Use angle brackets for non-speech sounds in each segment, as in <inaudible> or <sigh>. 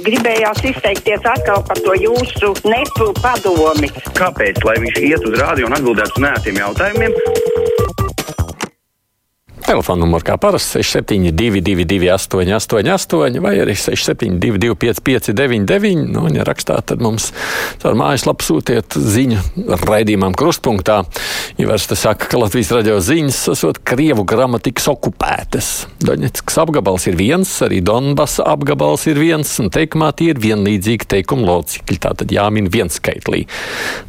Gribējās izteikties atkal par to jūsu nepu padomi. Kāpēc? Lai viņš iet uz rādio un atbildētu uz nētiem jautājumiem. Telefona numurs kā parasti 6722, 888, vai arī 6722, 559, nu, ja rakstāt, tad mums caur mājaslapu sūtiet ziņu raidījumam krustpunktā. Ivars te saka, ka Latvijas radio ziņas esot Krievu gramatikas okupētas. Doņetskas apgabals ir viens, arī Donbasa apgabals ir viens, un teikumā tie ir vienlīdzīgi teikumu locekļi. Tātad jāmin viens skaitlī.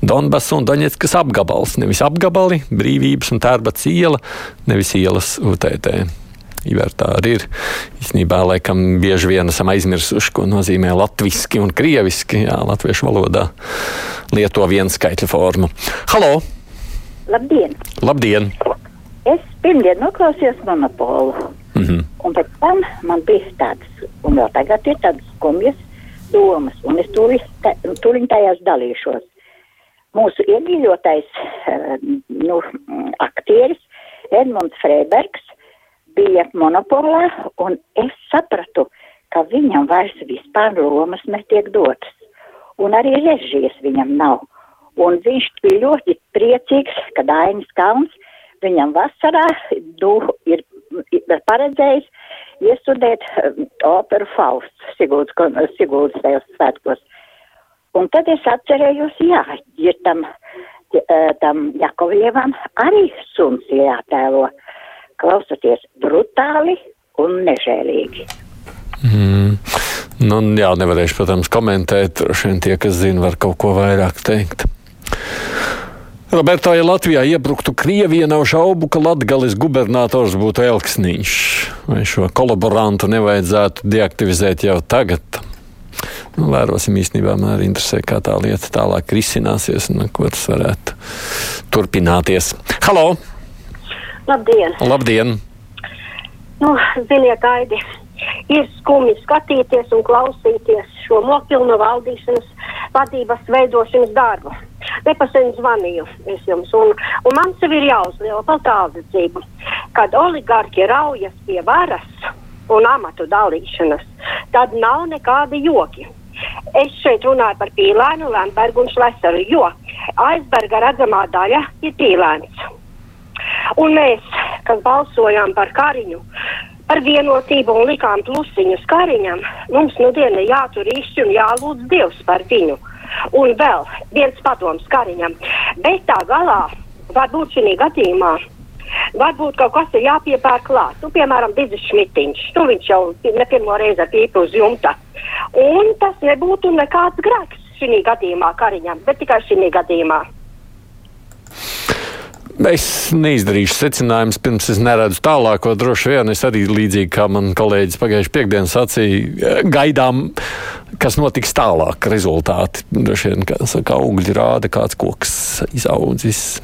Donbasa un Doņetskas apgabals, nevis apgabali, brīvības un tērbats iela, nevis ielas UTT. Ivērtā arī ir. Īsnībā, laikam, bieži vien esam aizmirsuši, ko nozīmē latviešu un krieviski. Jā, latviešu valodā lieto vienu skaitļu formu. Halo! Labdien! Labdien! Es pirmdien noklausījos monopolu. Mm -hmm. Un pēc tam man bija tādas, un vēl tagad ir tādas skumjas domas, un es tūlīt tajās dalīšos. Mūsu iemīļotais uh, nu, aktieris Edmunds Freibergs bija monopolā, un es sapratu, ka viņam vairs vispār lomas netiek dotas. Un arī režijas viņam nav. Un viņš bija ļoti priecīgs, ka Dainis Kalns viņam vasarā du, ir, ir paredzējis iestudēt um, operu Fausts Sigūdas tajos svētkos. Un tad es atcerējos, jā, ir tam, tam Jakovievam arī suns jātēlo. Klausoties brutāli un nežēlīgi. Mm. Nu, jā, nevarēšu, protams, komentēt. Droši vien tie, kas zina, var kaut ko vairāk teikt. Roberto, ja Latvijā iebruktu Krievija, nav šaubu, ka Latvijas gubernators būtu Elksniņš. Vai šo kolaborantu nevajadzētu deaktivizēt jau tagad? Nu, vērosim īstenībā, man arī interesē, kā tā lieta tālāk risināsies un ko tas varētu turpināties. Halo! Labdien! Labdien! Nu, zinie gaidi! Ir skumji skatīties un klausīties šo nopilnu valdīšanas vadības veidošanas darbu. Nepasen zvanīju es jums, un, un man sev ir jāuzliela par tālredzību, kad oligarki raujas pie varas un amatu dalīšanas, tad nav nekādi joki. Es šeit runāju par pīlēnu, Lembergu un Šlesaru, jo aizberga redzamā daļa ir pīlēns. Un mēs, kas balsojām par Kariņu, par vienotību un likām plusiņus Kariņam, mums nu diena jātur īsti un jālūdz Dievs par viņu. Un vēl viens padoms Kariņam, bet tā galā varbūt šī gadījumā. Varbūt kaut kas ir jāpiepērk klāt. Nu, piemēram, Digis Šmitiņš. Nu, viņš jau ne pirmo reizi ar pīpu uz jumta. Un tas nebūtu nekāds grēks šī gadījumā Kariņam, bet tikai šī gadījumā. Es neizdarīšu secinājumus, pirms es neredzu tālāko. Droši vien es arī līdzīgi kā man kolēģis pagājušajā piekdienā sacīja, gaidām, kas notiks tālāk. Rezultāti droši vien, kā saka, augļi rāda, kāds koks izaudzis.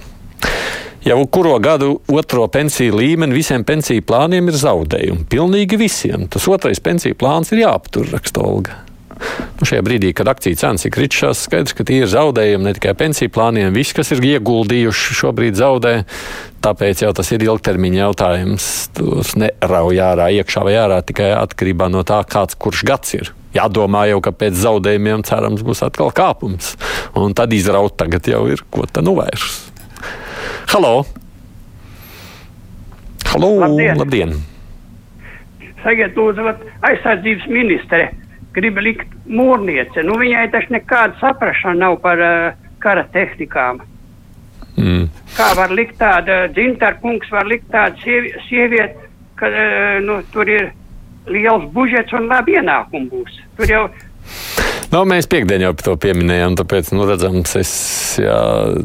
Jau kuro gadu otro pensiju līmeni visiem pensiju plāniem ir zaudējumi. Pilnīgi visiem. Tas otrais pensiju plāns ir jāaptur, raksta Olga. Nu, šajā brīdī, kad akciju cenas ir kritušās, skaidrs, ka tie ir zaudējumi ne tikai pensiju plāniem. Visi, kas ir ieguldījuši, šobrīd zaudē. Tāpēc jau tas ir ilgtermiņa jautājums. Tos nerauj ārā, iekšā vai ārā tikai atkarībā no tā, kāds kurš gads ir. Jādomā jau, ka pēc zaudējumiem cerams būs atkal kāpums. Un tad izraut tagad jau ir, ko tad nu vairs. Halo! Halo! Labdien! Labdien. Sakiet, lūdzu, aizsardzības ministre grib likt mūrniece. Nu, viņai taču nekāda saprašana nav par uh, kara tehnikām. Mm. Kā var likt tāda, dzintara kungs var likt tādu sievi, sievieti, ka uh, nu, tur ir liels budžets un labi ienākumi būs. Tur jau Nu, mēs piekdien jau par to pieminējām, tāpēc, nu, redzams, es, jā,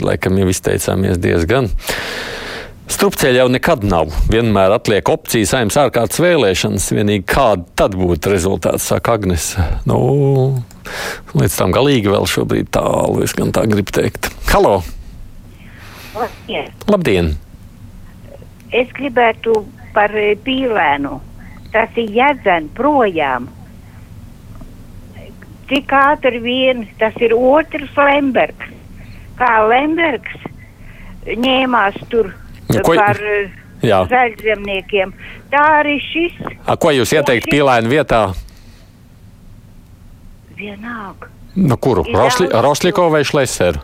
laikam jau izteicāmies diezgan. Strupceļa jau nekad nav. Vienmēr atliek opcijas, saimnes ārkārtas vēlēšanas. Vienīgi kāda tad būtu rezultāts, saka Agnes. Nu, līdz tam galīgi vēl šobrīd tālu, es gan tā gribu teikt. Halo! Labdien! Labdien! Es gribētu par eh, pīlēnu. Tas ir jādzen projām. Cik ātri vien tas ir otrs Lembergs. Kā Lembergs ņēmās tur Nu, ko- par eh, Jā. zaļzemniekiem. Tā arī šis. A, ko jūs ieteikt pīlēnu vietā? vienalga. Nu, kuru? Daudz Roslikovu vai Šleseru?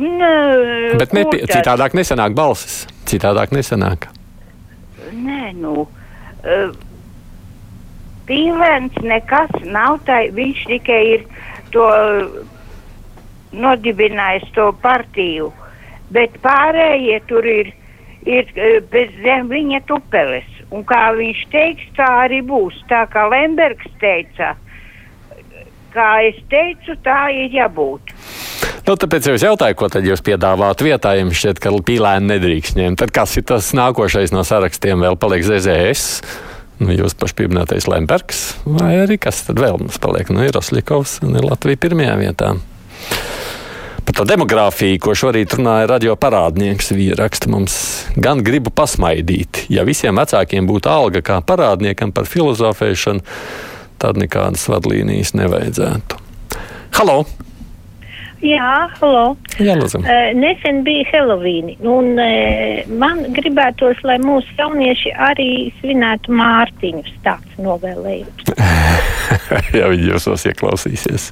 Nē, Bet ne, citādāk nesanāk balsis. Citādāk nesanāk. Nē, nu. Uh, Pīlēns nekas nav tā, viņš tikai ir to nodibinājis to partiju, bet pārējie tur ir, ir eh, bez zem viņa tupeles. Un kā viņš teiks, tā arī būs. Tā kā Lembergs teica, kā es teicu, tā ir jābūt. Nu, tāpēc es jautāju, ko tad jūs piedāvājat vietā, ja jums šķiet, ka pīlēni nedrīkst ņemt. Tad kas ir tas nākošais no sarakstiem? Vēl paliek ZZS, nu, jūs paši pieminētais Lembergs, vai arī kas tad vēl mums paliek? Nu, ir Rosļikovs un ir Latvija pirmajā vietā. Par to demogrāfiju, ko šorīt runāja radio parādnieks, viņa raksta mums, gan gribu pasmaidīt. Ja visiem vecākiem būtu alga kā parādniekam par filozofēšanu, tad nekādas vadlīnijas nevajadzētu. Halo! Jā, halo. Jā, lūdzu. Uh, nesen bija Helovīni, un uh, man gribētos, lai mūsu jaunieši arī svinētu Mārtiņus. Tāds novēlējums. <laughs> ja viņi jūsos ieklausīsies.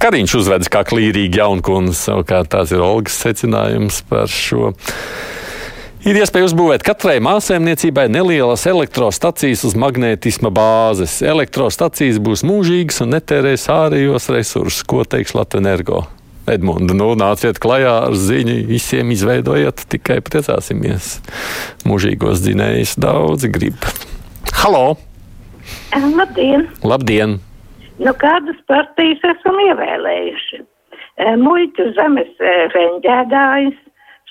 Kariņš uzvedas kā klīrīgi jaunkundze, savukārt tās ir Olgas secinājums par šo. Ir iespēja uzbūvēt katrai māsēmniecībai nelielas elektrostacijas uz magnētisma bāzes. Elektrostacijas būs mūžīgas un netērēs ārējos resursus, ko teiks Latvijas energo. Edmunds, nu, nāciet klajā ar ziņu, visiem izveidojiet, tikai priecāsimies. Mūžīgos dzinējus daudzi grib. Halo! Labdien! Labdien! Nu, kādas partijas esam ievēlējuši? Muļķu zemes e, reņģēdājs,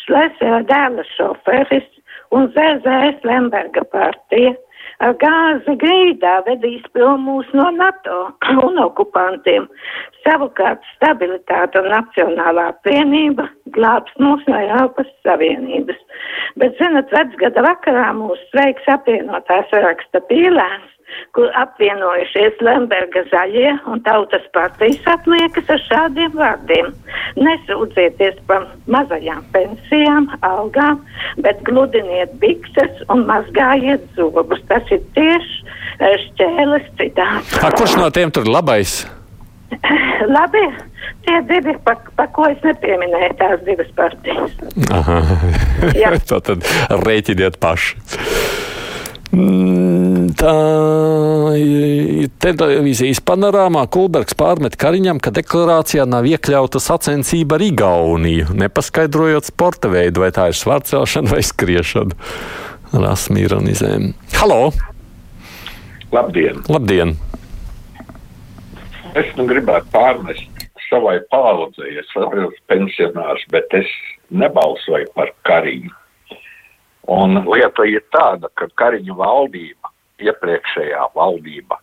Šlesera dēla šoferis un ZZS Lemberga partija. Ar gāzi grīdā vedīs prom mūs no NATO un okupantiem. Savukārt stabilitāte un nacionālā apvienība glābs mūs no Eiropas Savienības. Bet, zinat, vecgada vakarā mūs sveiks apvienotās raksta pīlēns kur apvienojušies Lemberga zaļie un tautas partijas atliekas ar šādiem vārdiem. Nesūdzieties par mazajām pensijām, algām, bet gludiniet bikses un mazgājiet zobus. Tas ir tieši eh, šķēles citāts. A, kurš no tiem tur labais? <laughs> Labi, tie divi, pa, pa ko es nepieminēju, tās divas partijas. Aha. <laughs> Tā tad rēķiniet paši. Mm, Tā televīzijas panorāmā Kulbergs pārmet Kariņam, ka deklarācijā nav iekļauta sacensība ar Igauniju, nepaskaidrojot sporta veidu, vai tā ir svārcelšana vai skriešana. Rasmi ironizēm. Halo! Labdien! Labdien! Es nu gribētu pārmest savai paudzei, es esmu pensionārs, bet es nebalsoju par Kariņu. Un lieta ir tāda, ka Kariņu valdība, iepriekšējā valdība,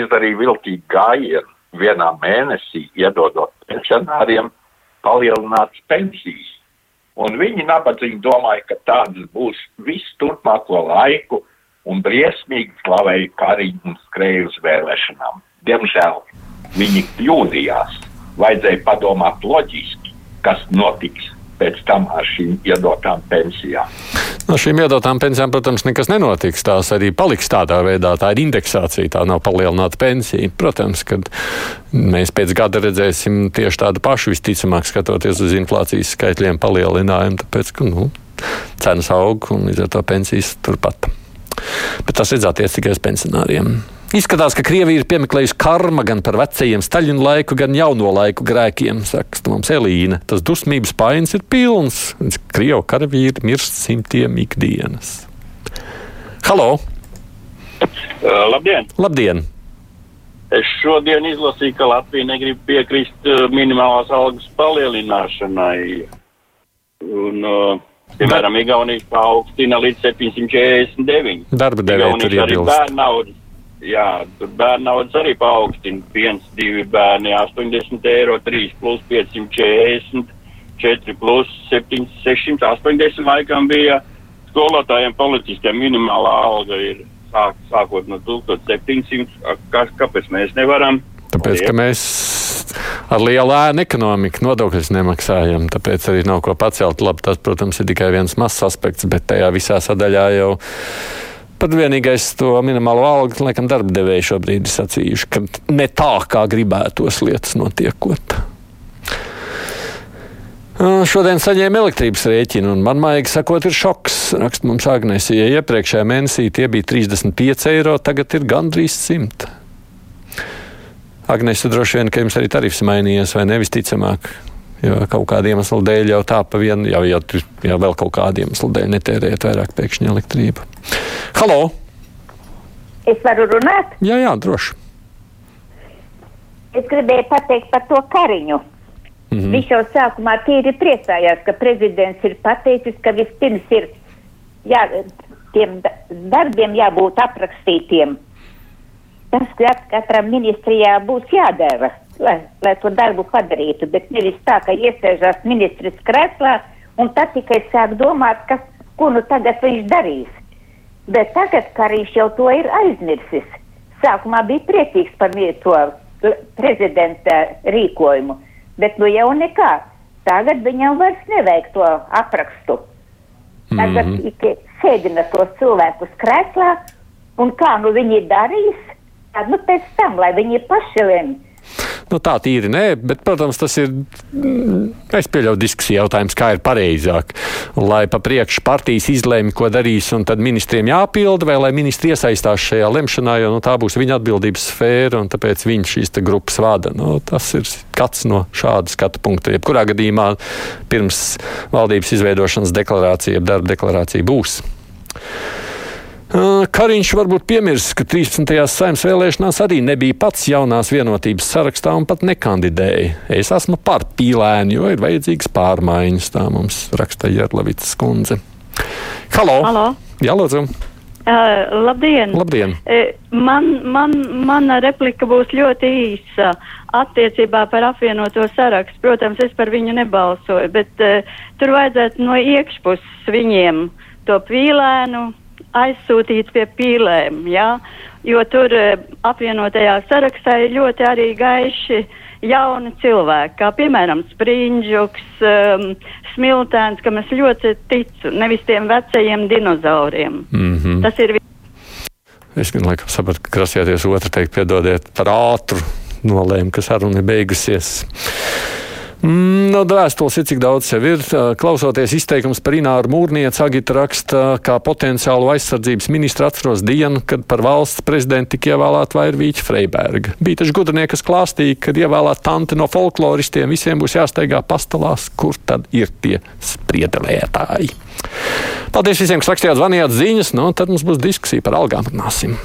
izdarīja viltīgu gājienu vienā mēnesī, iedodot pensionāriem palielinātas pensijas. Un viņi nabadzīgi domāja, ka tādas būs visu turpmāko laiku un briesmīgi slavēja Kariņu un skrēja uz vēlēšanām. Diemžēl viņi kļūdījās. Vajadzēja padomāt loģiski, kas notiks pēc tam ar šīm iedotām pensijām. No šīm iedotām pensijām, protams, nekas nenotiks. Tās arī paliks tādā veidā. Tā ir indeksācija, tā nav palielināta pensija. Protams, kad mēs pēc gada redzēsim tieši tādu pašu, visticamāk, skatoties uz inflācijas skaitļiem, palielinājumu, tāpēc, ka nu, cenas aug un līdz ar to pensijas turpat. Bet tas tikai uz pensionāriem. Izskatās, ka Krievija ir piemeklējusi karma gan par vecajiem Staļinu laiku, gan jauno laiku grēkiem, saka mums Elīna. Tas dusmības pains ir pilns. Krievu karavīri mirst simtiem ikdienas. Halo! Uh, labdien! Labdien! Es šodien izlasīju, ka Latvija negrib piekrist uh, minimālās algas palielināšanai. Un, uh, piemēram, Igaunijas paaugstina līdz 749. Darba devēja tur arī iebilst. bērnaudas. Jā, tur bērnaudas arī paaugstina. Viens, divi bērni 80 eiro, 3 plus 540, 4 plus 7, 680 laikam bija skolotājiem, policistiem minimālā alga ir sāk, sākot no 1700. Kā, kāpēc mēs nevaram? Tāpēc, ka mēs ar lielu ēnu ekonomiku nodokļus nemaksājam, tāpēc arī nav ko pacelt. Labi, tas, protams, ir tikai viens mazs aspekts, bet tajā visā sadaļā jau Pat vienīgais to minimālo algu, laikam, darba devēja šobrīd ir sacījuši, ka ne tā, kā gribētos lietas notiekot. Šodien saņēma elektrības rēķinu, un man, maigi sakot, ir šoks. Rakst mums Agnēs, ja iepriekšējā mēnesī tie bija 35 eiro, tagad ir gandrīz 100. Agnēs, droši vien, ka jums arī tarifs mainījies, vai nevis ticamāk? Jo kaut kāda iemesla dēļ jau tā pa vienu, jau, jau, jau vēl kaut kāda iemesla dēļ netērējat vairāk pēkšņi elektrību. Halo! Es varu runāt? Jā, jā, droši. Es gribēju pateikt par to kariņu. Mm -hmm. Viņš jau sākumā tīri priecājās, ka prezidents ir pateicis, ka vispirms ir jā, tiem darbiem jābūt aprakstītiem. Tas, ka katram ministrijā būs jādara lai, lai to darbu padarītu, bet nevis tā, ka iesēžās ministrs krēslā un tad tikai sāk domāt, kas, ko nu tagad viņš darīs. Bet tagad Karīš jau to ir aizmirsis. Sākumā bija priecīgs par to prezidenta rīkojumu, bet nu jau nekā. Tagad viņam vairs nevajag to aprakstu. Tagad mm -hmm. sēdina tos cilvēkus krēslā, un kā nu viņi darīs, tad nu pēc tam, lai viņi paši lemj Nu, tā tīri nē, bet, protams, tas ir. Mm, es pieļauju diskusiju jautājums, kā ir pareizāk. Lai pa priekšu partijas izlēma, ko darīs, un tad ministriem jāpilda, vai lai ministri iesaistās šajā lemšanā, jo nu, tā būs viņa atbildības sfēra, un tāpēc viņš šīs grupas vada. Nu, tas ir kāds no šāda skatu punkta. Jebkurā gadījumā pirms valdības izveidošanas deklarācija, darba deklarācija būs. Kariņš varbūt piemirst, ka 13. saimnes vēlēšanās arī nebija pats jaunās vienotības sarakstā un pat nekandidēja. Es esmu par pīlēnu, jo ir vajadzīgas pārmaiņas, tā mums raksta Jērlavicas kundze. Halo! Halo. Jā, lūdzu! Uh, labdien! labdien. Uh, man, man, mana replika būs ļoti īsa attiecībā par apvienoto sarakstu. Protams, es par viņu nebalsoju, bet uh, tur vajadzētu no iekšpuses viņiem to pīlēnu aizsūtīts pie pīlēm, jā, jo tur eh, apvienotajā sarakstā ir ļoti arī gaiši jauni cilvēki, kā piemēram Sprindžuks, um, Smiltēns, kam es ļoti ticu, nevis tiem vecajiem dinozauriem. Mm -hmm. Tas ir. Es gan laikam sapratu, ka krasījāties otru teikt, piedodiet par ātru nolēmu, ka saruna ir beigusies. Mm, no vēstules ir cik daudz sev ir. Klausoties izteikums par Ināru Mūrnieci, Agita raksta, kā potenciālu aizsardzības ministru atceros dienu, kad par valsts prezidentu tika ievēlēta Vairvīķa Freiberga. Bija taču gudrnieki, kas klāstīja, kad ievēlēta tante no folkloristiem, visiem būs jāsteigā pastalās, kur tad ir tie spriedelētāji. Paldies visiem, kas rakstījāt, zvanījāt ziņas, nu tad mums būs diskusija par algām. Runāsim.